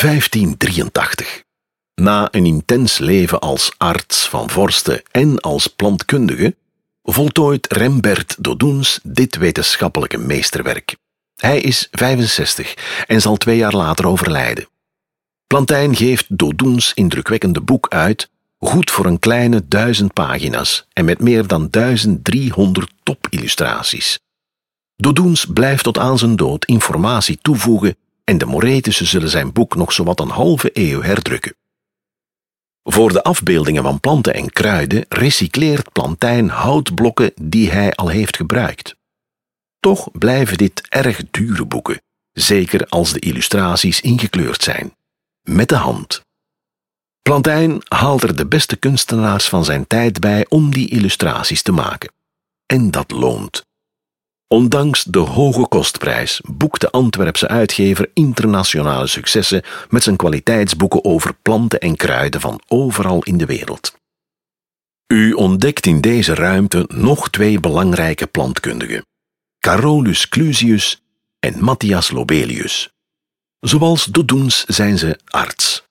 1583. Na een intens leven als arts van vorsten en als plantkundige voltooit Rembert Dodoens dit wetenschappelijke meesterwerk. Hij is 65 en zal twee jaar later overlijden. Plantijn geeft Dodoens indrukwekkende boek uit, goed voor een kleine duizend pagina's en met meer dan 1300 topillustraties. Dodoens blijft tot aan zijn dood informatie toevoegen en de Moretissen zullen zijn boek nog zowat een halve eeuw herdrukken. Voor de afbeeldingen van planten en kruiden recycleert Plantijn houtblokken die hij al heeft gebruikt. Toch blijven dit erg dure boeken, zeker als de illustraties ingekleurd zijn. Met de hand. Plantijn haalt er de beste kunstenaars van zijn tijd bij om die illustraties te maken. En dat loont. Ondanks de hoge kostprijs boekt de Antwerpse uitgever internationale successen met zijn kwaliteitsboeken over planten en kruiden van overal in de wereld. U ontdekt in deze ruimte nog twee belangrijke plantkundigen: Carolus Clusius en Matthias Lobelius. Zoals Dodoens zijn ze arts.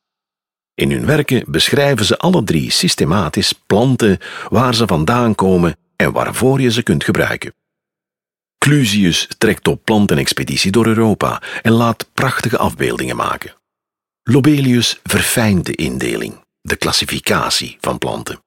In hun werken beschrijven ze alle drie systematisch planten waar ze vandaan komen en waarvoor je ze kunt gebruiken. Clusius trekt op plantenexpeditie door Europa en laat prachtige afbeeldingen maken. Lobelius verfijnt de indeling, de klassificatie van planten.